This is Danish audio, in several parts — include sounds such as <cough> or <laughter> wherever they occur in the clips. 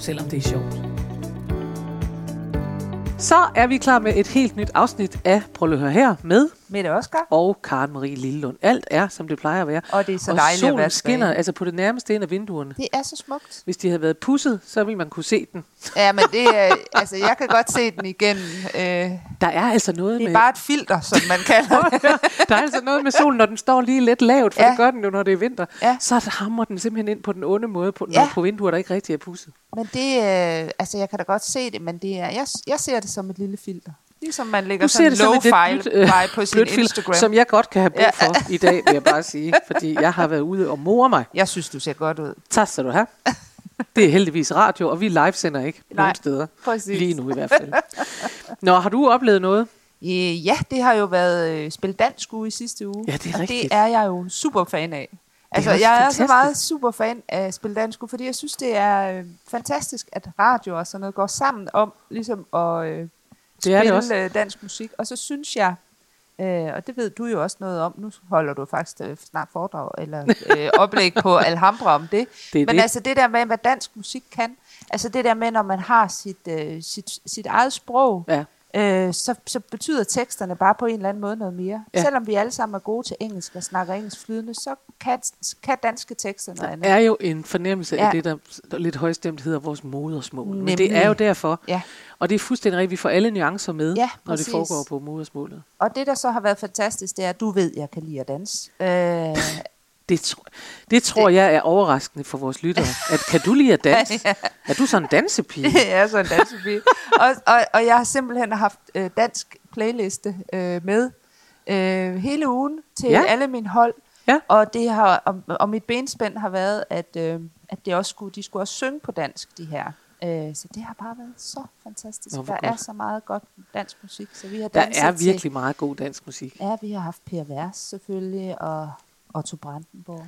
selvom det er sjovt. Så er vi klar med et helt nyt afsnit af Prøv at høre her med Mette Oscar. og Karen Marie Lillelund. Alt er, som det plejer at være. Og det er så og dejligt at solen være skinner altså på det nærmeste ind af vinduerne. Det er så smukt. Hvis de havde været pusset, så ville man kunne se den. Ja, men det er, altså, jeg kan godt se den igen. Øh, Der er altså noget det er med... bare et filter, som man kalder <laughs> det. der er altså noget med solen, når den står lige lidt lavt, for Ja. det gør den jo, når det er vinter. Ja. Så hammer den simpelthen ind på den onde måde, på, når Ja. på vinduer, der ikke rigtig er pusset. Men det, øh, altså, jeg kan da godt se det, men det er, jeg, jeg ser det som et lille filter. Ligesom man lægger sådan det som et lidt low-fi blødt, øh, på sin blødt filter, Instagram. som jeg godt kan have brug Ja. for i dag, vil jeg bare sige. <laughs> Fordi jeg har været ude og more mig. Jeg synes, du ser godt ud. Tak skal du have. <laughs> Det er heldigvis radio, og vi livesender ikke Nej, nogen steder. præcis. Lige nu i hvert fald. Nå, har du oplevet noget? Øh, ja, det har jo været øh, Spil Dansk uge i sidste uge. Ja, det er og rigtigt. det er jeg jo super fan af. Altså, jeg er så meget super fan af Spil Dansk fordi jeg synes, det er øh, fantastisk, at radio og sådan noget går sammen om ligesom at øh, Det er det også. øh, dansk musik. Og så synes jeg, øh, og det ved du jo også noget om, nu holder du faktisk øh, snart foredrag eller øh, <laughs> oplæg på Alhambra om det. Det Men det. altså det der med, hvad dansk musik kan, altså det der med, når man har sit, øh, sit, sit eget sprog, Ja. Øh, så, så betyder teksterne bare på en eller anden måde noget mere. Ja. Selvom vi alle sammen er gode til engelsk og snakker engelsk flydende, så kan, kan danske tekster noget Der andet. er jo en fornemmelse af Ja. det, der der lidt højstemt hedder vores modersmål. Men Nemlig. det er jo derfor. Ja. Og det er fuldstændig rigtigt. Vi får alle nuancer med, Ja, når det foregår på modersmålet. Og det, der så har været fantastisk, det er, at du ved, at jeg kan lide at danse. Øh, <laughs> Det, tro, det tror jeg er overraskende for vores lyttere. At, kan du lide at danse? <laughs> Ja. Er du sådan en dansepige? <laughs> jeg er sådan en dansepige. og, og, og jeg har simpelthen haft øh, dansk playliste øh, med øh, hele ugen til Ja. alle mine hold. Ja. Og, det har, og, og mit benspænd har været, at, øh, at det også skulle, de skulle også synge på dansk, de her. Øh, så det har bare været så fantastisk. Nå, der er godt. så meget godt dansk musik. Så vi har Der er til- virkelig meget god dansk musik. Ja, vi har haft Per Vers selvfølgelig, og Otto Brandenborg.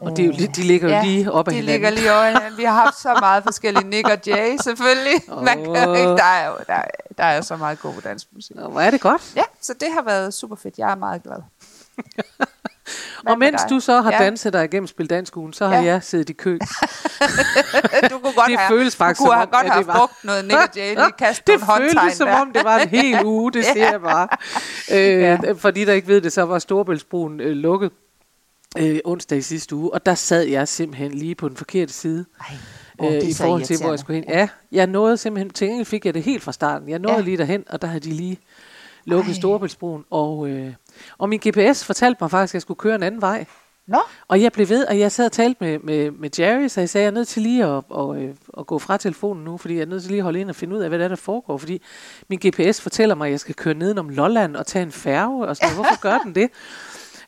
Og det er jo, lidt- de ligger jo lige op ad de hinanden. ligger lige over. Vi har haft så meget forskellige Nick og Jay, selvfølgelig. Man kan ikke, der, er jo, der, er- der er så meget god dansk musik. Nå, hvor er det godt. Ja, så det har været super fedt. Jeg er meget glad. <laughs> Og mens du så har Ja. danset dig igennem Spil Dansk Ugen, så har Ja. jeg siddet i kø. <laughs> du kunne godt Det have, føles faktisk du kunne have om, godt have brugt noget Nick og Jay, lige kastet det føltes som om, det var en hel <laughs> uge, det siger jeg bare. Øh, Ja. For de, der ikke ved det, så var Storebæltsbroen øh, lukket øh, onsdag i sidste uge, og der sad jeg simpelthen lige på den forkerte side. Ej, øh, er i forhold til, hvor jeg skulle hen. Ja, jeg nåede simpelthen, til gengæld fik jeg det helt fra starten. Jeg nåede Ja. lige derhen, og der havde de lige lukket. Storebæltsbroen. Og, øh, og min GPS fortalte mig faktisk, at jeg skulle køre en anden vej. Nå, Og jeg blev ved, og jeg sad og talte med, med, med Jerry, så jeg sagde, at jeg er nødt til lige at, og, øh, at gå fra telefonen nu, fordi jeg er nødt til lige at holde ind og finde ud af, hvad der, er, der foregår. Fordi min GPS fortæller mig, at jeg skal køre nedenom Lolland og tage en færge, og sådan noget. Hvorfor gør den det?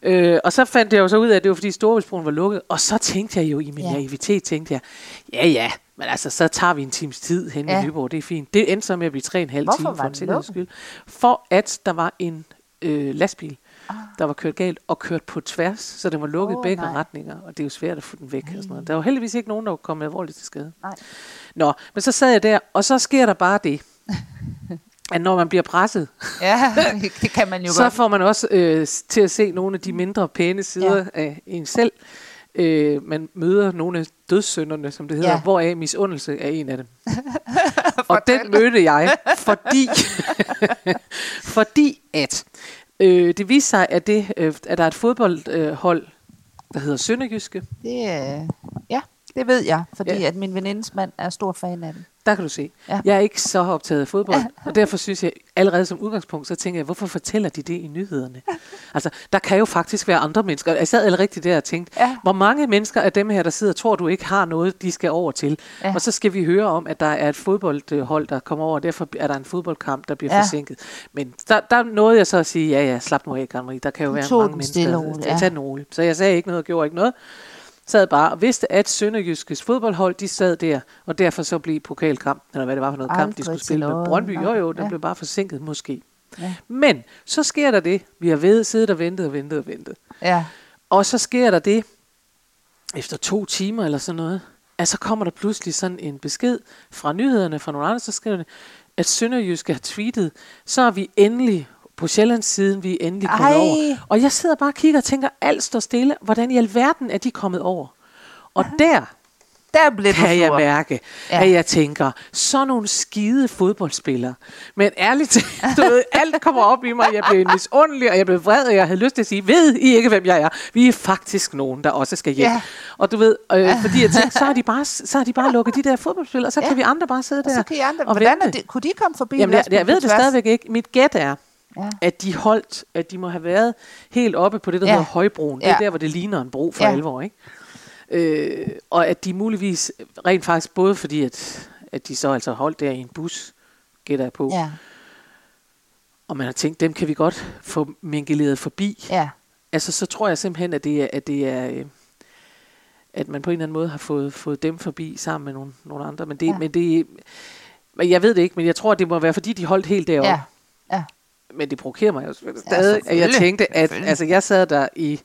Øh, og så fandt jeg jo så ud af, at det var fordi Storebæltsbroen var lukket. Og så tænkte jeg jo i min ja. Naivitet, tænkte jeg, ja ja, men altså så tager vi en times tid hen ja. i. Nyborg, det er fint. Det endte så med at blive tre en halv time for en sikkerheds skyld. For at der var en øh, lastbil, Ah. der var kørt galt og kørt på tværs, så den var lukket Åh, begge nej. retninger, og det er jo svært at få den væk. Og sådan noget. Der var heldigvis ikke nogen, der kommet alvorligt til skade. nej. Nå, men så sad jeg der, og så sker der bare det, <laughs> at når man bliver presset, Ja, <laughs> det kan man jo så godt. får man også øh, til at se nogle af de mindre pæne sider ja. Af en selv. Øh, man møder nogle af dødssynderne, som det hedder, ja. Hvoraf misundelse er en af dem. <laughs> og den mødte jeg, <laughs> fordi, fordi at øh, det viste sig, at, det, øh, at der er et fodboldhold, øh, der hedder Sønderjyske. Det, øh, ja, det ved jeg, fordi Ja. at min venindes mand er stor fan af det. Der kan du se. Ja. Ja. Jeg er ikke så optaget af fodbold, og derfor synes jeg allerede som udgangspunkt, så tænker jeg, hvorfor fortæller de det i nyhederne? Altså, der kan jo faktisk være andre mennesker. Jeg sad allerede rigtigt der og tænkte, ja. Ja. hvor mange mennesker af dem her, der sidder, tror du ikke har noget, de skal over til? Ja. Ja. Og så skal vi høre om, at der er et fodboldhold, der kommer over, og derfor er der en fodboldkamp, der bliver ja. Ja. forsinket. Men der, der nåede jeg så at sige, ja ja, slap nu af, Marie. Der kan jo Du være mange mennesker. stille Ja. ja. Tag den roligt. Så jeg sagde ikke noget og gjorde ikke noget. Sad bare og vidste, at Sønderjyskes fodboldhold, de sad der, og derfor så blev pokalkampen, eller hvad det var for noget kamp, de Aldrig skulle spille med. Brøndby. Jo, jo, den Ja. blev bare forsinket måske. Ja. Men så sker der det, vi har ved, siddet og ventet og ventet og ventet. Ja. Og så sker der det, efter to timer eller sådan noget, at så kommer der pludselig sådan en besked fra nyhederne fra nogle andre, så skriver det, at Sønderjyske har tweetet, så er vi endelig på Sjællands siden, vi endelig Ej. over. Og jeg sidder bare og kigger og tænker, alt står stille. Hvordan i alverden er de kommet over? Og der Der blev kan jeg mærke, Ja. at jeg tænker, så nogle skide fodboldspillere. Men ærligt du ved, <laughs> alt kommer op i mig. Jeg blev misundelig, og jeg blev vred, og jeg havde lyst til at sige, ved I ikke, hvem jeg er? Vi er faktisk nogen, der også skal hjem. Ja. Og du ved, øh, fordi jeg tænkte, så har, de bare, så har de bare lukket de der fodboldspillere, og så Ja. kan vi andre bare sidde Og der så kan I andre, og hvordan er det, kunne de komme forbi? Jamen, jeg, jeg ved det stadigvæk ikke. Mit gæt er, Ja. at de holdt, at de må have været helt oppe på det, der Ja. hedder Højbroen. Det er der, hvor det ligner en bro for Ja. alvor, ikke? Øh, og at de muligvis rent faktisk, både fordi, at, at de så altså holdt der i en bus, gætter jeg på, ja. Og man har tænkt, dem kan vi godt få mingeleret forbi. ja. Altså, så tror jeg simpelthen, at det er, at det er øh, at man på en eller anden måde har fået, fået dem forbi sammen med nogle, nogle andre. Men det, Ja. men det, men jeg ved det ikke, men jeg tror, at det må være, fordi de holdt helt deroppe. Ja. Men det provokerer mig jo stadig, at jeg tænkte, at altså, jeg sad der i,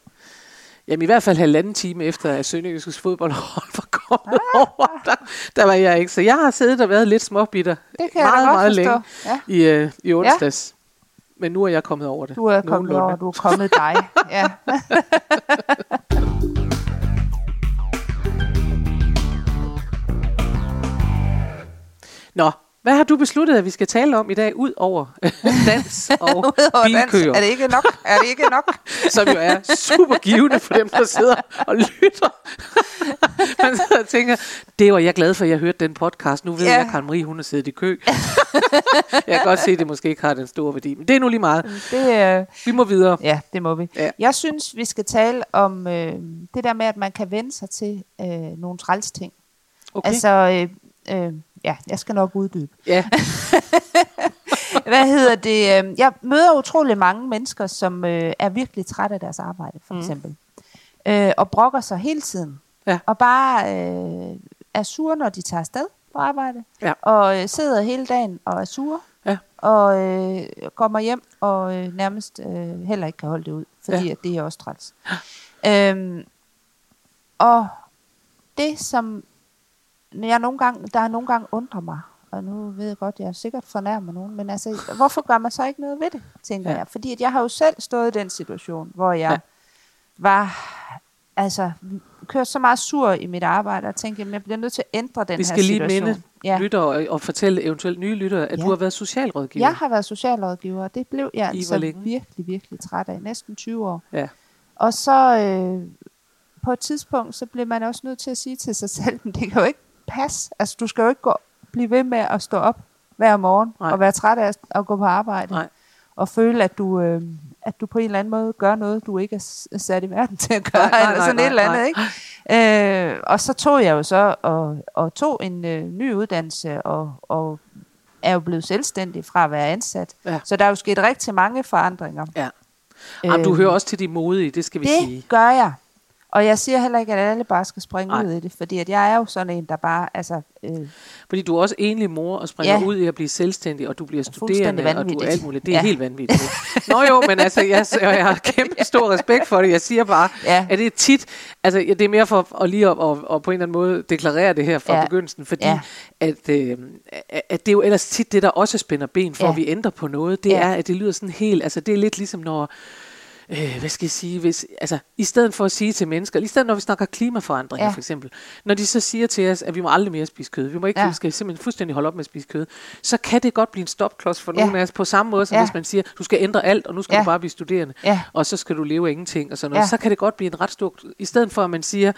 jamen i hvert fald halvanden time efter, at Sønderjyskes fodboldhold <laughs> var kommet Ah. over. Der, der var jeg ikke. Så jeg har siddet og været lidt småbitter Det kan meget, jeg meget længe Ja. i, øh, i onsdags. Men nu er jeg kommet over det. Du er kommet over, du er kommet dig. <laughs> Ja. Nå, hvad har du besluttet, at vi skal tale om i dag, ud over <laughs> dans og Udover dans, bilkøer, er det ikke nok? Er det ikke nok? <laughs> som jo er super givende for dem, der sidder og lytter. <laughs> Man sidder og tænker, det var jeg glad for, at jeg hørte den podcast. Nu ved Ja. jeg, at Karen Marie, hun har siddet i kø. jeg kan godt se, at det måske ikke har den store værdi, men det er nu lige meget. Det, øh, Vi må videre. ja, det må vi. Ja. Jeg synes, vi skal tale om øh, det der med, at man kan vende sig til øh, nogle træls ting. Okay. Altså, øh, øh, ja, jeg skal nok uddybe. ja. <laughs> Hvad hedder det? øh, Jeg møder utrolig mange mennesker, som øh, er virkelig trætte af deres arbejde, for Mm. eksempel. Øh, og brokker sig hele tiden. Ja. Og bare øh, er sure, når de tager afsted på arbejde. Ja. Og øh, sidder hele dagen og er sure. Ja. Og øh, kommer hjem og øh, nærmest øh, heller ikke kan holde det ud. Fordi Ja. at det er også træls. Øhm, og det, som jeg nogle gange, der er nogle gange undrer mig, og nu ved jeg godt, jeg er sikkert fornærmer nogen, men altså, hvorfor gør man så ikke noget ved det, tænker Ja. jeg. Fordi at jeg har jo selv stået i den situation, hvor jeg Ja. var, altså, kørt så meget sur i mit arbejde, og tænkte, at jeg bliver nødt til at ændre den Vi her skal lige situation. minde ja. lytter og, og fortælle eventuelt nye lyttere, at Ja. du har været socialrådgiver. Jeg har været socialrådgiver, og det blev jeg I altså virkelig, virkelig træt af. Næsten 20 år. Ja. Og så øh, på et tidspunkt, så bliver man også nødt til at sige til sig selv, men det kan jo ikke passe. Altså, du skal jo ikke gå, blive ved med at stå op hver morgen Nej. og være træt af at- gå på arbejde. Nej. Og føle, at du, øh, at du på en eller anden måde gør noget, du ikke er sat i verden til at gøre, Nej, nej, eller sådan nej, et eller andet. Ikke? Øh, og så tog jeg jo så og, og tog en øh, ny uddannelse og, og er jo blevet selvstændig fra at være ansat. Ja. Så der er jo sket rigtig mange forandringer. Ja. Jamen, du Øh, hører også til de modige, det skal vi det sige. gør jeg. Og jeg siger heller ikke, at alle bare skal springe Nej. ud i det, fordi at jeg er jo sådan en, der bare, altså, øh, Fordi du er også enlig mor og springer Ja. ud i at blive selvstændig, og du bliver studerende, og du er alt muligt. Det er Ja. helt vanvittigt. Nå jo, men altså, jeg, jeg har kæmpe <laughs> stor respekt for det. Jeg siger bare, Ja. at det er tit, altså ja, det er mere for at lige at, at, at på en eller anden måde deklarere det her fra Ja. begyndelsen, fordi Ja. at, øh, at det er jo ellers tit det, der også spænder ben for, Ja. at vi ændrer på noget. Det Ja. er, at det lyder sådan helt, altså det er lidt ligesom når, øh, hvad skal jeg sige, hvis, altså, i stedet for at sige til mennesker, i stedet når vi snakker klimaforandringer Ja. for eksempel, når de så siger til os, at vi må aldrig mere spise kød, vi må ikke, Ja. vi skal simpelthen fuldstændig holde op med at spise kød, så kan det godt blive en stopklods for Ja. nogle af os, på samme måde som Ja. hvis man siger, du skal ændre alt, og nu skal Ja. du bare blive studerende, ja, og så skal du leve af ingenting, og sådan noget, Ja. så kan det godt blive en ret stor, i stedet for at man siger,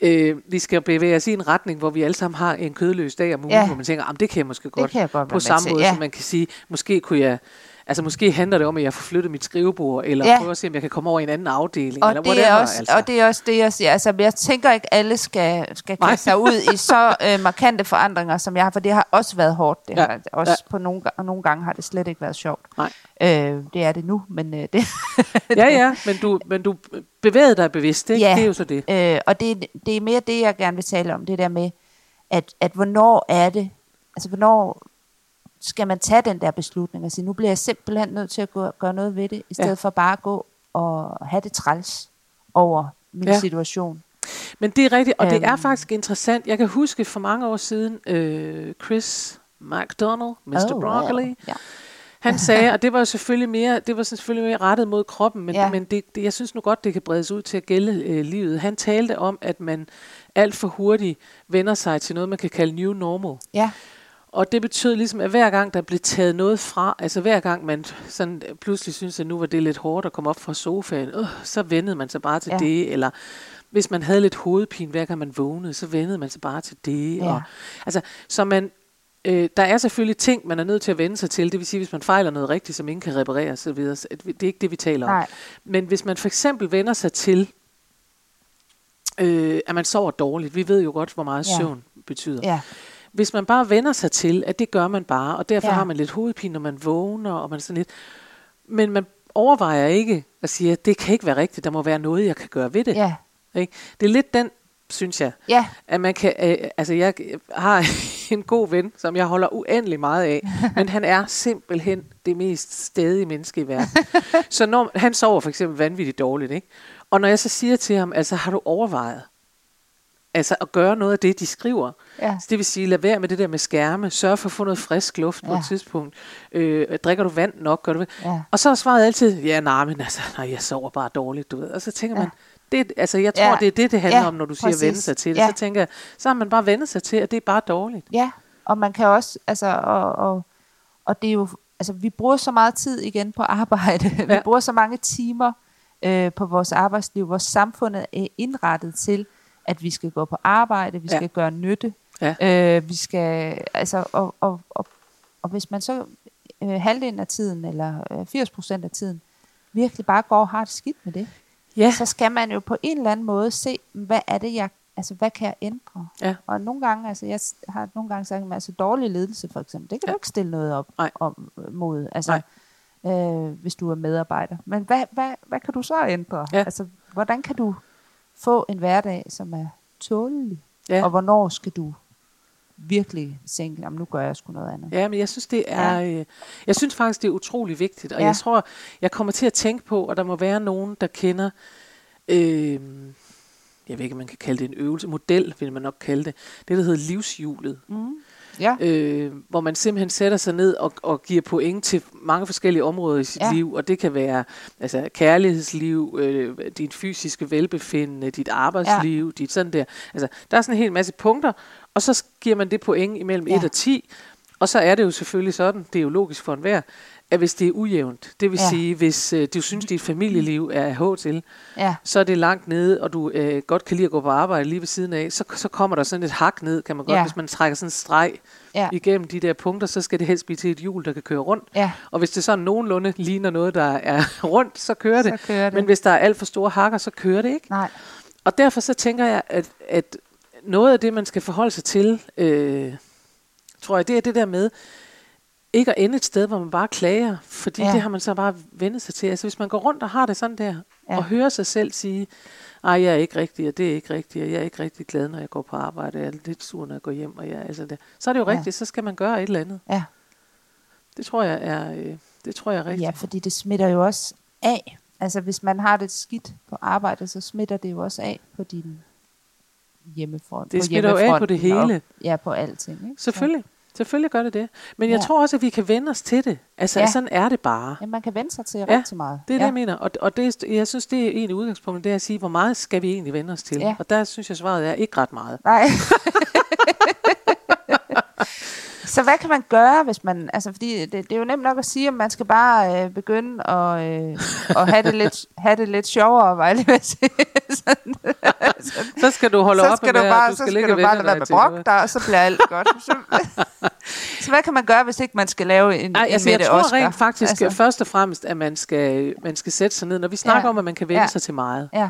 øh, vi skal bevæge os i en retning, hvor vi alle sammen har en kødløs dag om ugen, Ja. hvor man tænker, "Jamen, det kan jeg måske det godt, kan jeg godt på samme måde, ja. som man kan sige, måske kunne jeg, Altså måske handler det om, at jeg får flyttet mit skrivebord, eller Ja. prøver at se, om jeg kan komme over i en anden afdeling, Og eller det, whatever. er også, altså. og det er også det, jeg siger. Altså, jeg tænker ikke, alle skal, skal Nej. kaste sig ud i så <laughs> øh, markante forandringer, som jeg har, for det har også været hårdt. Det Ja. har, også på nogle, og nogle gange har det slet ikke været sjovt. Nej. Øh, det er det nu, men øh, det, <laughs> Ja, ja, men du, men du bevægede dig bevidst, ikke? Ja. Det er jo så det. Øh, og det, det er mere det, jeg gerne vil tale om, det der med, at, at hvornår er det, altså hvornår skal man tage den der beslutning og sige, nu bliver jeg simpelthen nødt til at gå, gøre noget ved det, i stedet Ja. for bare at gå og have det træls over min Ja. situation. Men det er rigtigt, og det er Øhm. faktisk interessant. Jeg kan huske for mange år siden, øh, Chris McDonald, Mr. Oh, Broccoli, wow. Ja. Han sagde, og det var selvfølgelig mere, det var selvfølgelig mere rettet mod kroppen, men. Ja. men det, det, jeg synes nu godt, det kan bredes ud til at gælde øh, livet. Han talte om, at man alt for hurtigt vender sig til noget, man kan kalde new normal. ja, Og det betød ligesom, at hver gang der blev taget noget fra, altså hver gang man sådan pludselig synes, at nu var det lidt hårdt at komme op fra sofaen, øh, så vendede man sig bare til ja. Det, eller hvis man havde lidt hovedpine, hver gang man vågnede, så vendede man sig bare til det. Ja. Og, altså, så man, øh, der er selvfølgelig ting, man er nødt til at vende sig til. Det vil sige, hvis man fejler noget rigtigt, som ingen kan reparere osv., så det er ikke det, vi taler om. nej, Men hvis man for eksempel vender sig til, øh, at man sover dårligt, vi ved jo godt, hvor meget Ja. søvn betyder. ja, Hvis man bare vender sig til, at det gør man bare, og derfor ja. Har man lidt hovedpine, når man vågner, og man sådan lidt, men man overvejer ikke at sige, at det kan ikke være rigtigt, der må være noget, jeg kan gøre ved det. ja, Ikke? Det er lidt den, synes jeg, ja, at man kan, øh, altså jeg har <laughs> en god ven, som jeg holder uendelig meget af, <laughs> men han er simpelthen det mest stedige menneske i verden. så når han sover for eksempel vanvittigt dårligt, ikke? Og når jeg så siger til ham, altså har du overvejet, altså at gøre noget af det, de skriver, ja, så det vil sige, lad være med det der med skærme, sørg for at få noget frisk luft på Ja. et tidspunkt, øh, drikker du vand nok, gør du ja, Og så er svaret altid, ja nej, men altså, nej, jeg sover bare dårligt, du ved. Og så tænker Ja. man, det, altså jeg tror, Ja. det er det, det handler Ja, om, når du siger præcis. vende sig til det. Ja. Så tænker jeg, så har man bare vendt sig til, at det er bare dårligt. ja. Og man kan også, altså, og, og, og det er jo, altså, vi bruger så meget tid igen på arbejde. <laughs> vi Ja. bruger så mange timer øh, på vores arbejdsliv. Vores samfund er indrettet til, at vi skal gå på arbejde, vi Ja. skal gøre nytte. Ja. Øh, vi skal, altså, og, og, og, og hvis man så øh, halvdelen af tiden, eller øh, 80 procent af tiden, virkelig bare går og har det skidt med det, Ja, så skal man jo på en eller anden måde se, hvad er det, jeg, altså hvad kan jeg ændre? Ja. Og nogle gange, altså jeg har nogle gange sagt, at altså dårlig ledelse for eksempel, det kan Ja. du ikke stille noget op Nej. om øh, mod, altså øh, hvis du er medarbejder. Men hvad, hvad, hvad kan du så ændre? Ja. Altså, hvordan kan du få en hverdag, som er tålelig? ja. Og hvornår skal du virkelig tænke, jamen nu gør jeg sgu noget andet? Ja, men jeg synes, det er, øh, jeg synes faktisk, det er utrolig vigtigt. Og Ja. jeg tror, jeg kommer til at tænke på, at der må være nogen, der kender, øh, jeg ved ikke, om man kan kalde det en øvelse, model vil man nok kalde det, det der hedder livshjulet. Mm. Ja. øh, hvor man simpelthen sætter sig ned og, og giver point til mange forskellige områder i sit ja. Liv, og det kan være altså, kærlighedsliv, øh, dit fysiske velbefindende, dit arbejdsliv, ja. dit sådan der. Altså, der er sådan en hel masse punkter, og så giver man det point imellem. Ja. 1 og 10, og så er det jo selvfølgelig sådan, det er jo logisk for enhver, at hvis det er ujævnt, det vil ja. Sige, hvis øh, du synes, dit familieliv er af H til, ja. så er det langt nede, og du øh, godt kan lide at gå på arbejde lige ved siden af, så, så kommer der sådan et hak ned, kan man godt, Ja. hvis man trækker sådan en streg Ja. igennem de der punkter, så skal det helst blive til et hjul, der kan køre rundt. Ja. Og hvis det sådan nogenlunde ligner noget, der er <laughs> rundt, så kører det. Så kører det. Men hvis der er alt for store hakker, så kører det ikke. Nej. Og derfor så tænker jeg, at, at noget af det, man skal forholde sig til, øh, tror jeg, det er det der med, ikke at ende et sted, hvor man bare klager, fordi ja. Ja. det har man så bare vendt sig til. Altså hvis man går rundt og har det sådan der, ja. Ja. og hører sig selv sige, ej, jeg er ikke rigtig, og det er ikke rigtigt, og jeg er ikke rigtig glad, når jeg går på arbejde, jeg er lidt sur, når jeg går hjem, og jeg, altså det. så er det jo Ja. rigtigt, så skal man gøre et eller andet. Ja. Det tror jeg er, øh, det tror jeg er rigtigt. Ja, fordi det smitter jo også af. Altså hvis man har det skidt på arbejde, så smitter det jo også af på din hjemmefront. Det på smitter jo af på det hele. Og, ja, på alting. Ikke? Selvfølgelig. Selvfølgelig gør det det. Men jeg Ja. tror også, at vi kan vende os til det. Altså, ja. Sådan er det bare. Ja, man kan vende sig til Ja, rigtig meget. Det er ja. det, jeg mener. Og, og det, jeg synes, det er en af udgangspunkterne, det er at sige, hvor meget skal vi egentlig vende os til? Ja. Og der synes jeg, svaret er ikke ret meget. Nej. <laughs> Så hvad kan man gøre, hvis man... Altså, fordi det, det er jo nemt nok at sige, at man skal bare øh, begynde at, øh, at have, det lidt, have det lidt sjovere, var jeg lige. Sådan, sådan. Så skal du holde så op skal med, du bare, du skal så skal du bare lade være med brok der, og så bliver alt godt. <laughs> Så, så hvad kan man gøre, hvis ikke man skal lave en, Ej, en altså, jeg Mette tror Oscar? rent faktisk. Altså, først og fremmest, at man skal, man skal sætte sig ned. Når vi snakker Ja. om, at man kan vende Ja. sig til meget, ja,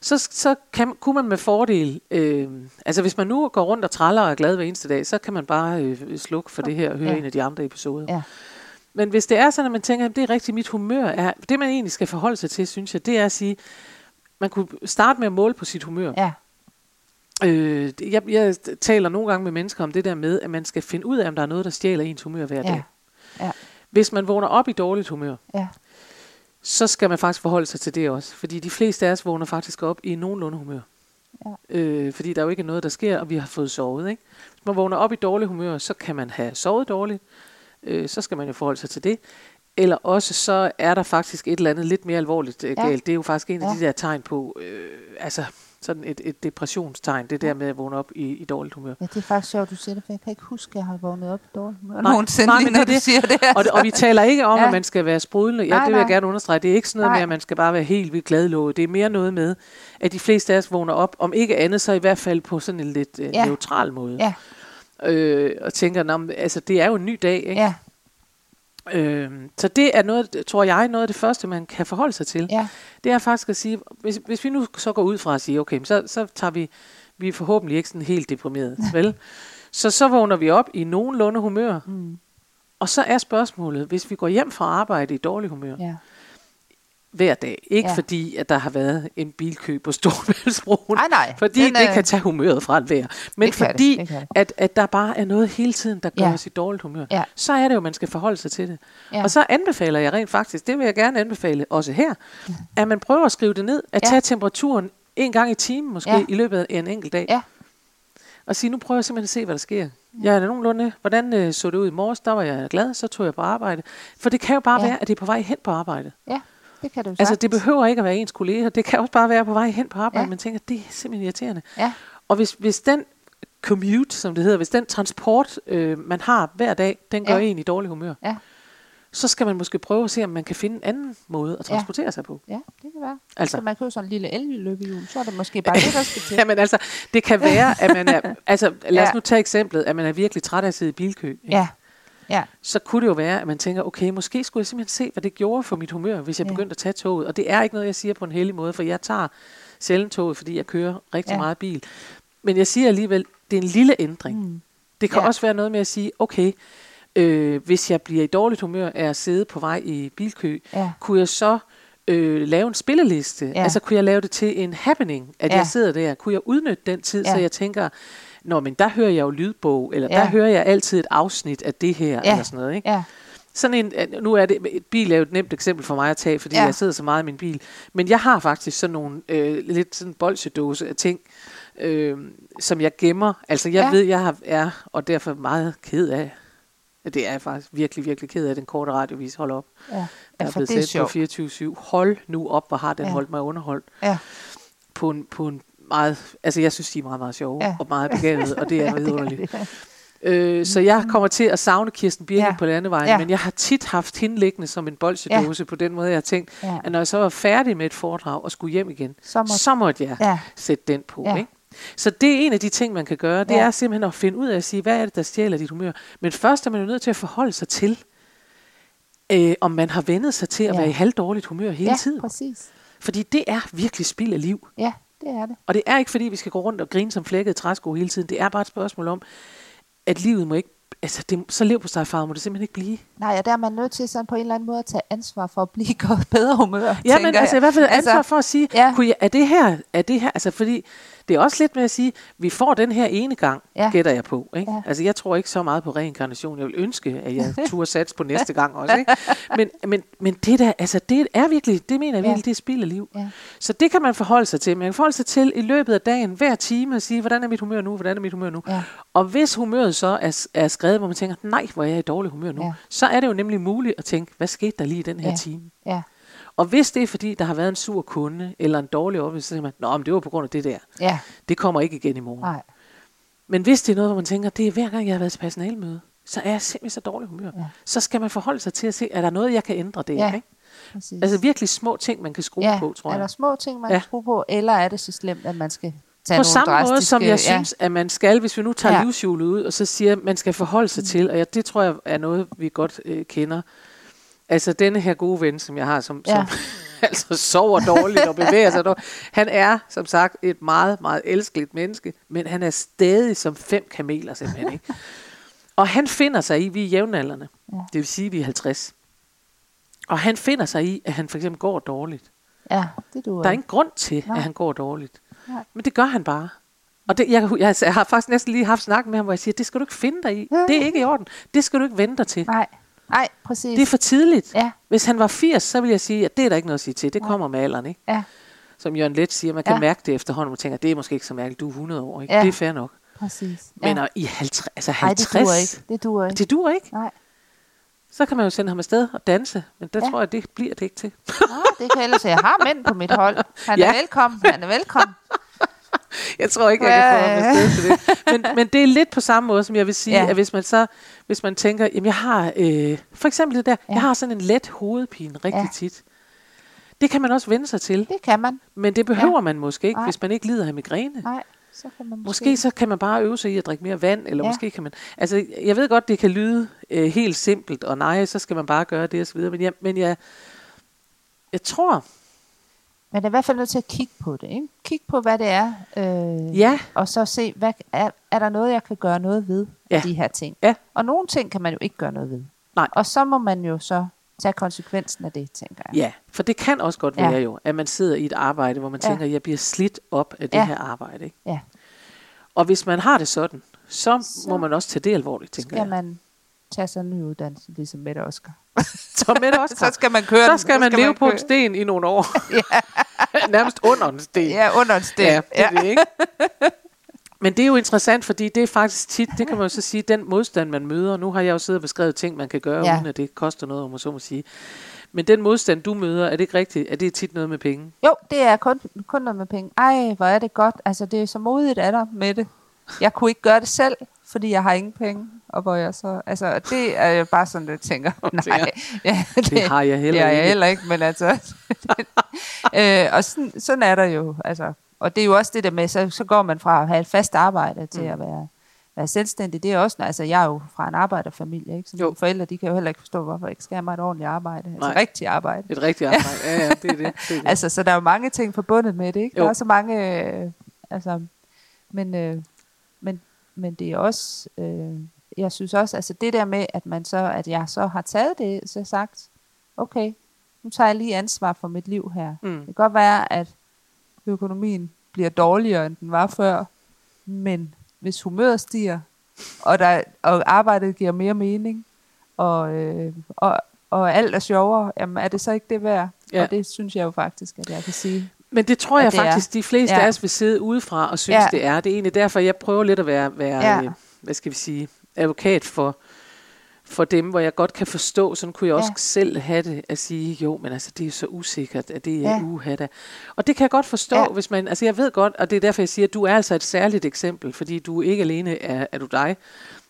så, så kan, kunne man med fordel, øh, altså hvis man nu går rundt og traller og er glad hver eneste dag, så kan man bare øh, slukke for det her og høre Ja. en af de andre episoder. Ja. Men hvis det er sådan, at man tænker, at det er rigtigt mit humør, er, det man egentlig skal forholde sig til, synes jeg, det er at sige, man kunne starte med at måle på sit humør. ja, Øh, jeg, jeg taler nogle gange med mennesker om det der med, at man skal finde ud af, om der er noget, der stjæler ens humør hver Ja. dag. Ja. Hvis man vågner op i dårligt humør, ja, så skal man faktisk forholde sig til det også. Fordi de fleste af os vågner faktisk op i nogenlunde humør. Ja. Øh, fordi der er jo ikke noget, der sker, og vi har fået sovet. Ikke? Hvis man vågner op i dårlig humør, så kan man have sovet dårligt. Øh, så skal man jo forholde sig til det. Eller også så er der faktisk et eller andet lidt mere alvorligt øh, Ja. galt. Det er jo faktisk en af Ja. de der tegn på, øh, altså sådan et, et depressionstegn, det der med at vågne op i, i dårligt humør. ja, det er faktisk sjovt, du siger det, for jeg kan ikke huske, at jeg har vågnet op i dårlig humør Nej, nogensinde, nej, når det du siger det. Og, og vi taler ikke om, <laughs> Ja. at man skal være sprudlende. Ja, Nej, det vil jeg nej. gerne understrege. Det er ikke sådan noget Nej. med, at man skal bare være helt vildt gladlået. Det er mere noget med, at de fleste af os vågner op, om ikke andet, så i hvert fald på sådan en lidt øh, Ja. neutral måde. Ja. Øh, og tænker, men, altså, det er jo en ny dag. Ikke? Ja, Øh, så det er noget, tror jeg, noget af det første, man kan forholde sig til. ja, Det er faktisk at sige, hvis, hvis vi nu så går ud fra at sige, okay, så, så tager vi, vi er forhåbentlig ikke sådan helt deprimeret, <laughs> vel? Så så vågner vi op i nogenlunde humør, mm, og så er spørgsmålet, hvis vi går hjem fra arbejde i dårlig humør, ja, hver dag. Ikke Ja. ja. fordi, at der har været en bilkø på Storvældsbroen. Nej, nej, Fordi den det er- kan tage humøret fra et hver. Men Det fordi, det det. at, at der bare er noget hele tiden, der gør Ja. os i dårligt humør. Ja. Så er det jo, man skal forholde sig til det. Ja. Og så anbefaler jeg rent faktisk, det vil jeg gerne anbefale også her, <laughs> at man prøver at skrive det ned, at Ja. tage temperaturen en gang i timen måske Ja. i løbet af en enkelt dag. Ja. Og sige, nu prøver jeg simpelthen at se, hvad der sker. Jeg er nogenlunde, hvordan øh, så det ud i morges, der var jeg glad, så tog jeg på arbejde. For det kan jo bare Ja. være, at det er på vej hen på arbejde. ja, det kan du Altså, det behøver ikke at være ens kolleger. Det kan også bare være på vej hen på arbejde. Ja. Ja. Man tænker, det er simpelthen irriterende. Ja, Og hvis, hvis den commute, som det hedder, hvis den transport, øh, man har hver dag, den gør Ja. ja. en i dårlig humør, ja, så skal man måske prøve at se, om man kan finde en anden måde at Ja. transportere sig på. ja, det kan være. Altså. Så man køber sådan en lille eløbehjul, så er det måske bare det, der skal til. <laughs> Jamen altså, det kan være, at man er, <laughs> altså lad os Ja. nu tage eksemplet, at man er virkelig træt af at sidde i bilkø. ikke? Ja, ja, Så kunne det jo være, at man tænker, okay, måske skulle jeg simpelthen se, hvad det gjorde for mit humør, hvis jeg Ja. begyndte at tage toget. Og det er ikke noget, jeg siger på en heldig måde, for jeg tager sjældent toget, fordi jeg kører rigtig Ja. meget bil. Men jeg siger alligevel, det er en lille ændring. mm, Det kan Ja. også være noget med at sige, okay, øh, hvis jeg bliver i dårligt humør af at sidde på vej i bilkø, ja, kunne jeg så øh, lave en spilleliste? Ja. Altså kunne jeg lave det til en happening, at Ja. jeg sidder der? Kunne jeg udnytte den tid, ja. så jeg tænker, Nå, men der hører jeg jo lydbog, eller Ja. der hører jeg altid et afsnit af det her, Ja. eller sådan noget, ikke? ja, Sådan en, nu er det, et bil er jo et nemt eksempel for mig at tage, fordi Ja. jeg sidder så meget i min bil. Men jeg har faktisk sådan nogle, øh, lidt sådan bolsjedåse af ting, øh, som jeg gemmer. Altså jeg Ja. ved, jeg har, er, og derfor meget ked af, det er jeg faktisk virkelig, virkelig ked af, den korte radiovis holder op. ja. Der Ja, er for blevet det er sendt på sjovt. 24-7. Hold nu op, hvor har den ja. holdt mig underholdt. Ja, På en, på en meget, altså jeg synes, de er meget, meget sjove Ja. og meget begavede, og det er <laughs> Ja, det er vidunderligt. det. Øh, så jeg kommer til at savne Kirsten Birgit Ja. på landevejen, Ja. men jeg har tit haft hende liggende som en bolsjedåse ja. på den måde, jeg har tænkt, Ja. at når jeg så var færdig med et foredrag og skulle hjem igen, Så så, må, så måtte jeg ja. sætte den på. Ja. Ikke? Så det er en af de ting, man kan gøre, det Ja. er simpelthen at finde ud af at sige, hvad er det, der stjæler dit humør. Men først er man jo nødt til at forholde sig til, øh, om man har vendet sig til at ja. være i halvdårligt humør hele ja, tiden. præcis. Fordi det er virkelig spild af liv. Ja, det er det. Og det er ikke fordi, vi skal gå rundt og grine som flækket træsko hele tiden. Det er bare et spørgsmål om, at livet må ikke, altså det, så lev på sig far, må det simpelthen ikke blive. Nej, og der er man nødt til sådan på en eller anden måde at tage ansvar for at blive <laughs> i godt bedre humør, Ja, men altså i jeg. hvert fald ansvar Altså, for at sige, ja. ja. kunne jeg, er det her, er det her, altså fordi det er også lidt med at sige, vi får den her ene gang, Ja. ja. gætter jeg på. Ikke? Ja. Ja. Altså jeg tror ikke så meget på reinkarnation. Jeg vil ønske, at jeg <laughs> turde sats på næste gang også. Ikke? <laughs> Men, men, men det der, altså det er virkelig, det mener jeg Ja. virkelig, det er spild af liv. Ja. Så det kan man forholde sig til. Man kan forholde sig til i løbet af dagen, hver time, at sige, hvordan er mit humør nu, hvordan er mit humør nu. Ja. Og hvis humøret så er, er skrevet, hvor man tænker, nej, hvor er jeg i dårlig humør nu, Ja. ja. så er det jo nemlig muligt at tænke, hvad skete der lige i den her Ja. time? Ja, Og hvis det er fordi, der har været en sur kunde, eller en dårlig oplevelse, så tænker man, nå, men det var på grund af det der. ja, Det kommer ikke igen i morgen. nej, Men hvis det er noget, hvor man tænker, det er hver gang, jeg har været til personalmøde, så er jeg simpelthen så dårlig humør. Ja. Så skal man forholde sig til at se, er der noget, jeg kan ændre der? Ja, Ikke? Præcis. Altså virkelig små ting, man kan skrue ja, på, tror er jeg. der små ting, man ja. kan skrue på, eller er det så slemt, at man skal tage På samme drastiske... måde, som jeg ja, synes, at man skal, hvis vi nu tager ja. Livshjulet ud, og så siger, at man skal forholde sig mm. til, og ja, det tror jeg er noget, vi godt øh, kender. Altså denne her gode ven, som jeg har, som, ja. Som <laughs> altså sover dårligt og bevæger sig dårligt. Han er, som sagt, et meget, meget elskeligt menneske, men han er stadig som fem kameler simpelthen. Ikke? <laughs> Og han finder sig i, vi er jævnaldrende, ja. Det vil sige, vi er 50. Og han finder sig i, at han for eksempel går dårligt. ja, det duer. Der er ingen grund til, Nej. at han går dårligt. Nej. Men det gør han bare. Og det, jeg, jeg, jeg har faktisk næsten lige haft snak med ham, hvor jeg siger, det skal du ikke finde dig i. Det er ikke i orden. Det skal du ikke vente dig til. Nej, nej, præcis. Det er for tidligt. Ja. Hvis han var 80, så vil jeg sige, at det er der ikke noget at sige til. Det kommer med alderen, ikke? Ja, Som Jørgen Let siger, man kan ja. Ja. mærke det efterhånden, man tænker, det er måske ikke så mærkeligt, du er 100 år, ikke? Ja. Det er fair nok. præcis. Men ja. ja. i 50, altså Nej, 50, det duer ikke. Det duer ikke. det duer ikke. Nej. Så kan man jo sende ham afsted og danse, men der ja. Tror jeg, det bliver det ikke til. Nej, det kan jeg ellers. Jeg har mænd på mit hold. Han er Ja. velkommen. Han er velkommen. <laughs> Jeg tror ikke, jeg kan få ham afsted til det. Men, men det er lidt på samme måde, som jeg vil sige, ja. At hvis man så, hvis man tænker, jamen jeg har, øh, for eksempel det der, ja. Jeg har sådan en let hovedpine rigtig ja. Tit. Det kan man også vende sig til, Det kan man. men det behøver. Ja. man måske ikke, Nej. hvis man ikke lider af migræne. Nej, så kan man måske... Måske så kan man bare øve sig i at drikke mere vand, eller ja. Måske kan man... Altså, jeg ved godt, det kan lyde øh, helt simpelt, og nej, så skal man bare gøre det og så videre, men jeg, men jeg, jeg tror, Man er i hvert fald nødt til at kigge på det. Ikke? Kig på, hvad det er. Øh, ja, Og så se, hvad, er, er der noget, jeg kan gøre noget ved ja. de her ting. Ja. Og nogle ting kan man jo ikke gøre noget ved. Nej. Og så må man jo så tage konsekvensen af det, tænker jeg. ja, for det kan også godt Ja. være jo, at man sidder i et arbejde, hvor man Ja. tænker, jeg bliver slidt op af det Ja. her arbejde. Ikke? Ja. Og hvis man har det sådan, så, så Så må man også tage det alvorligt, tænker Skal jeg. man tage sig en ny uddannelse, ligesom Mette Oscar. <laughs> Så det <laughs> også. så skal man køre så den. skal man leve på køre. en sten i nogle år. <laughs> Nærmest under en sten. Ja, under en sten. Ja, det er det, ikke? Men det er jo interessant, fordi det er faktisk tit, det kan man jo så sige, den modstand, man møder. Nu har jeg jo siddet og beskrevet ting, man kan gøre, ja. Uden at det koster noget, om man så må sige. Men den modstand, du møder, er det ikke rigtigt? Er det tit noget med penge? Jo, det er kun, kun noget med penge. Ej, hvor er det godt. Altså, det er så modigt af dig med det. Jeg kunne ikke gøre det selv, fordi jeg har ingen penge. Og hvor jeg så, altså, det er jo bare sådan, jeg tænker, <laughs> nej, <laughs> ja, det, Det har jeg heller det har jeg ikke. heller ikke, men altså, <laughs> øh, og sådan, sådan er der jo, altså, og det er jo også det der med, så, så går man fra at have et fast arbejde til Mm. at være, være selvstændig. Det er også, altså, jeg er jo fra en arbejderfamilie, ikke? Så Jo. mine forældre, de kan jo heller ikke forstå, hvorfor jeg ikke skal have mig et ordentligt arbejde, altså Nej. rigtigt arbejde. Et rigtigt arbejde. Ja, ja, det er det. det, er <laughs> det. Altså, så der er jo mange ting forbundet med det, ikke? Jo. Der er så mange, øh, altså, men, øh, men, men det er også, øh, jeg synes også, altså det der med, at man så, at jeg så har taget det, så sagt, okay, nu tager jeg lige ansvar for mit liv her. Mm. Det kan godt være, at økonomien bliver dårligere, end den var før, men hvis humøret stiger, og, der, og arbejdet giver mere mening, og, øh, og, og alt er sjovere, jamen er det så ikke det værd? Ja. Og det synes jeg jo faktisk, at jeg kan sige. Men det tror jeg det er. faktisk, de fleste Ja. af os vil sidde udefra og synes, Ja. det er. Det er egentlig derfor, jeg prøver lidt at være, være Ja. øh, hvad skal vi sige, advokat for, for dem, hvor jeg godt kan forstå, sådan kunne jeg også Ja. selv have det, at sige, jo, men altså, det er så usikkert, at det er Ja. uhatta. Og det kan jeg godt forstå, Ja. hvis man, altså jeg ved godt, og det er derfor, jeg siger, at du er altså et særligt eksempel, fordi du ikke alene er, er du dig,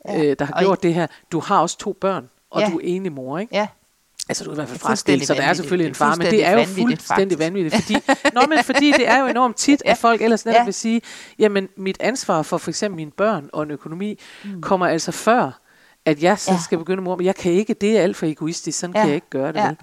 Ja. øh, der har Og gjort det her. Du har også to børn, og Ja. du er enig mor, ikke? Ja, Altså du er i hvert fald fraskilt, så der er selvfølgelig en far, men det er jo fuldstændig vanvittigt. Fordi, nå, men fordi det er jo enormt tit, <laughs> at folk ellers netop Ja. vil sige, jamen mit ansvar for for eksempel mine børn og en økonomi, mm. kommer altså før, at jeg så Ja. skal begynde mor, men jeg kan ikke, det er alt for egoistisk, sådan ja. Kan jeg ikke gøre det. Ja.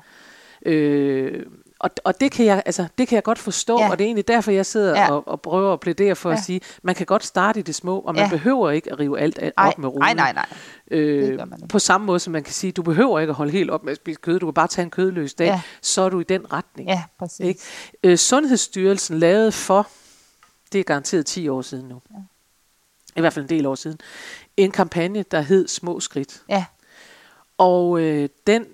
Vel? Øh, og, og det kan jeg altså det kan jeg godt forstå Ja. og det er egentlig derfor jeg sidder Ja. og, og prøver at plædere for ja. At sige man kan godt starte i det små og man Ja. behøver ikke at rive alt af- Ej, op med ruden. nej, nej, nej. Øh, på samme måde som man kan sige, du behøver ikke at holde helt op med at spise kød, du kan bare tage en kødløs dag, Ja. så er du i den retning. Ja, præcis. Ikke? Øh, Sundhedsstyrelsen lavede for, det er garanteret 10 år siden nu, ja. i hvert fald en del år siden, en kampagne, der hed Små Skridt. Ja, Og øh, den,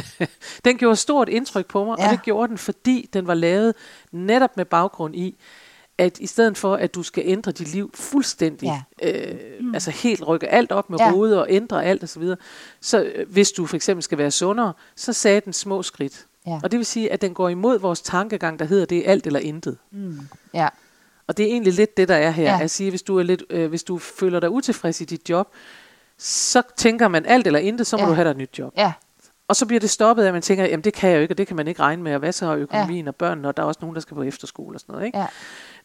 <laughs> den gjorde stort indtryk på mig, ja. Og det gjorde den, fordi den var lavet netop med baggrund i, at i stedet for, at du skal ændre dit liv fuldstændig, ja. øh, mm. altså helt rykke alt op med ja. Rode og ændre alt osv., så, videre, så øh, hvis du for eksempel skal være sundere, så sagde den små skridt. Ja. Og det vil sige, at den går imod vores tankegang, der hedder, det er alt eller intet. mm, ja, Og det er egentlig lidt det, der er her. Ja. Ja. At sige, hvis du, er lidt, øh, hvis du føler dig utilfreds i dit job, så tænker man alt eller intet, så må Ja. du have dig et nyt job. Ja, Og så bliver det stoppet at man tænker, jamen det kan jeg jo ikke, og det kan man ikke regne med, og hvad så har økonomien og børnene, og der er også nogen, der skal på efterskole og sådan noget. Ikke? ja,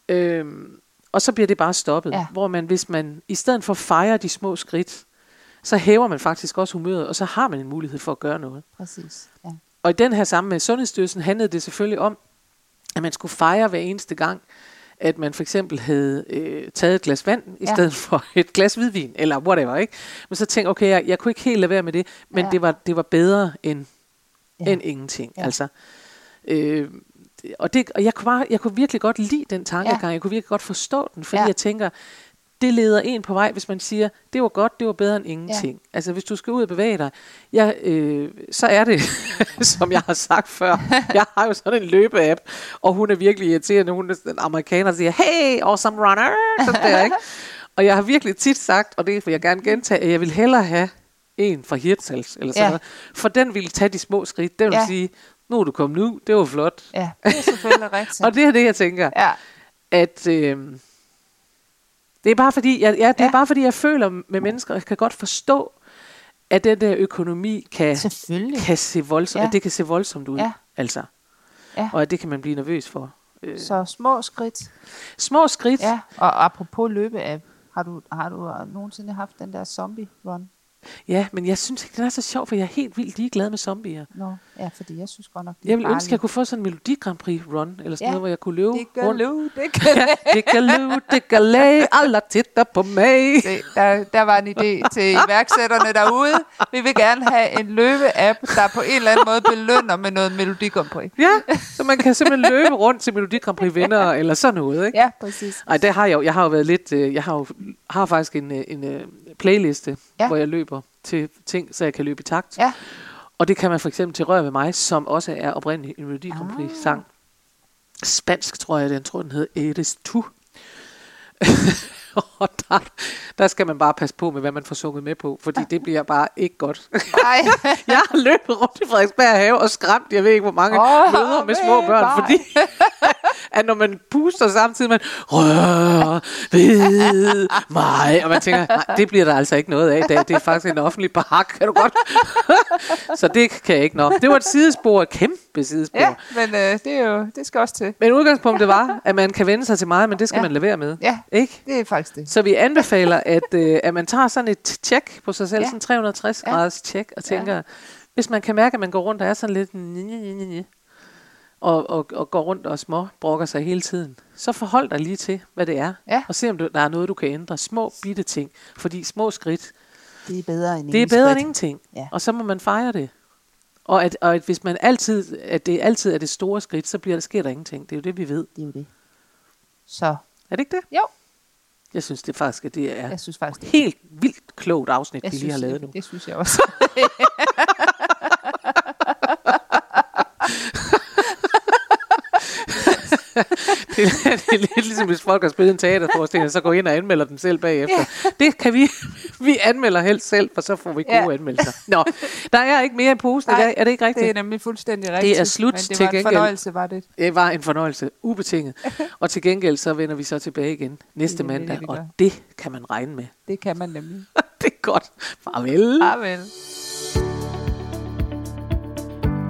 Øhm, og så bliver det bare stoppet. Ja. Hvor man, hvis man i stedet for at fejre de små skridt, så hæver man faktisk også humøret, og så har man en mulighed for at gøre noget. præcis. Ja. Og i den her sammen med Sundhedsstyrelsen handlede det selvfølgelig om, at man skulle fejre hver eneste gang, at man for eksempel havde øh, taget et glas vand i Ja. stedet for <laughs> et glas hvidvin, eller whatever, ikke? Men så tænkte okay, jeg, jeg kunne ikke helt lade være med det, men Ja. det, var, det var bedre end, Ja. end ingenting. Ja. Altså, øh, og, det, og jeg, kunne bare, jeg kunne virkelig godt lide den tankegang, Ja. jeg kunne virkelig godt forstå den, fordi ja. jeg tænker, det leder en på vej, hvis man siger, det var godt, det var bedre end ingenting. Ja. Altså hvis du skal ud og bevæge dig, ja, øh, så er det, <laughs> som jeg har sagt før, jeg har jo sådan en løbeapp, og hun er virkelig irriterende, hun er en amerikaner, der siger, hey, awesome runner, sådan der, ikke? Og jeg har virkelig tit sagt, og det vil jeg gerne gentage, at jeg vil hellere have en fra Hirtshals, eller sådan Ja. noget, for den ville tage de små skridt, den vil ja. sige, nu er du kommet ud, det var flot. ja, det er selvfølgelig rigtigt. <laughs> Og det er det, jeg tænker ja, at øh, det er bare fordi, jeg, ja, det ja. Er bare fordi, jeg føler med mennesker, jeg kan godt forstå, at den der økonomi kan, kan se voldsomt, Ja. at det kan se voldsomt ud, Ja. altså. Ja. Og at det kan man blive nervøs for. Øh, Så små skridt. små skridt. Ja, og apropos løbeapp, har du, har du nogensinde haft den der zombie run? Ja, men jeg synes ikke, den er så sjov, for jeg er helt vildt ligeglad med zombier. Nå, ja, fordi jeg synes godt nok, det Jeg vil er ønske, at jeg kunne få sådan en Melodi Grand Prix run, eller sådan Ja. noget, hvor jeg kunne løbe Det kan rundt. løbe, det <laughs> kan Ja, det kan løbe, det kan alle titter på mig. Se, der, der var en idé til iværksætterne derude. Vi vil gerne have en løbe-app, der på en eller anden måde belønner med noget Melodi Grand Prix. Ja, så man kan simpelthen løbe rundt til Melodi Grand Prix vinder, eller sådan noget, ikke? Ja, præcis. Ej, det har jeg jo. Jeg har jo været lidt... Øh, jeg har jo har faktisk en, øh, en øh, playliste, Ja. hvor jeg løber til ting, så jeg kan løbe i takt. Ja. Og det kan man for eksempel til Rør med mig, som også er oprindeligt en Melodi Prix sang. Spansk, tror jeg, den tror, den hed Eres tu. <laughs> og der, der skal man bare passe på med, hvad man får sunget med på, fordi det bliver bare ikke godt. Nej. <laughs> jeg har løbet rundt i Frederiksberg have og skræmt, jeg ved ikke, hvor mange oh, møder med små ved børn, fordi <laughs> at når man puster samtidig, man rør ved mig, og man tænker, nej, det bliver der altså ikke noget af i dag. Det er faktisk en offentlig park, kan du godt? <laughs> så det kan jeg ikke nå. Det var et sidespor, et kæmpe sidespor. Ja, men øh, det, er jo, det skal også til. Men udgangspunktet var, at man kan vende sig til meget, men det skal Ja. man lade være med. Ja, Ikke? det er faktisk det. Så vi anbefaler, at, øh, at man tager sådan et tjek på sig selv, Ja. sådan 360 Ja. graders tjek, og tænker, ja. hvis man kan mærke, at man går rundt og er sådan lidt, nye, nye, nye, nye, og, og, og går rundt og små brokker sig hele tiden, så forhold dig lige til, hvad det er, Ja. og se, om du, der er noget, du kan ændre. Små, bitte ting, fordi små skridt, Det er bedre end det er bedre end ingenting, Ja. og så må man fejre det. Og at, og at hvis man altid, at det altid er det store skridt, så bliver der, sker der ingenting. Det er jo det, vi ved. Det er jo det. Så Er det ikke det? jo, Jeg synes det faktisk, at det er jeg synes faktisk, det er helt vildt klogt afsnit, jeg vi lige har lavet det, nu. det synes jeg også. <laughs> <laughs> det, er, det er lidt ligesom, hvis folk har spillet en teaterforestilling, så går ind og anmelder den selv bagefter. Det kan vi, vi anmelder helst selv, for så får vi gode Ja. anmeldelser. Nå, der er ikke mere i posen i Nej, dag, er det ikke rigtigt? Det er nemlig fuldstændig rigtigt. er slut men det til var en fornøjelse, var det. Det var en fornøjelse, ubetinget. <laughs> Og til gengæld, så vender vi så tilbage igen næste Det det, mandag, gør. og det kan man regne med. Det kan man nemlig. <laughs> det er godt. Farvel. Farvel.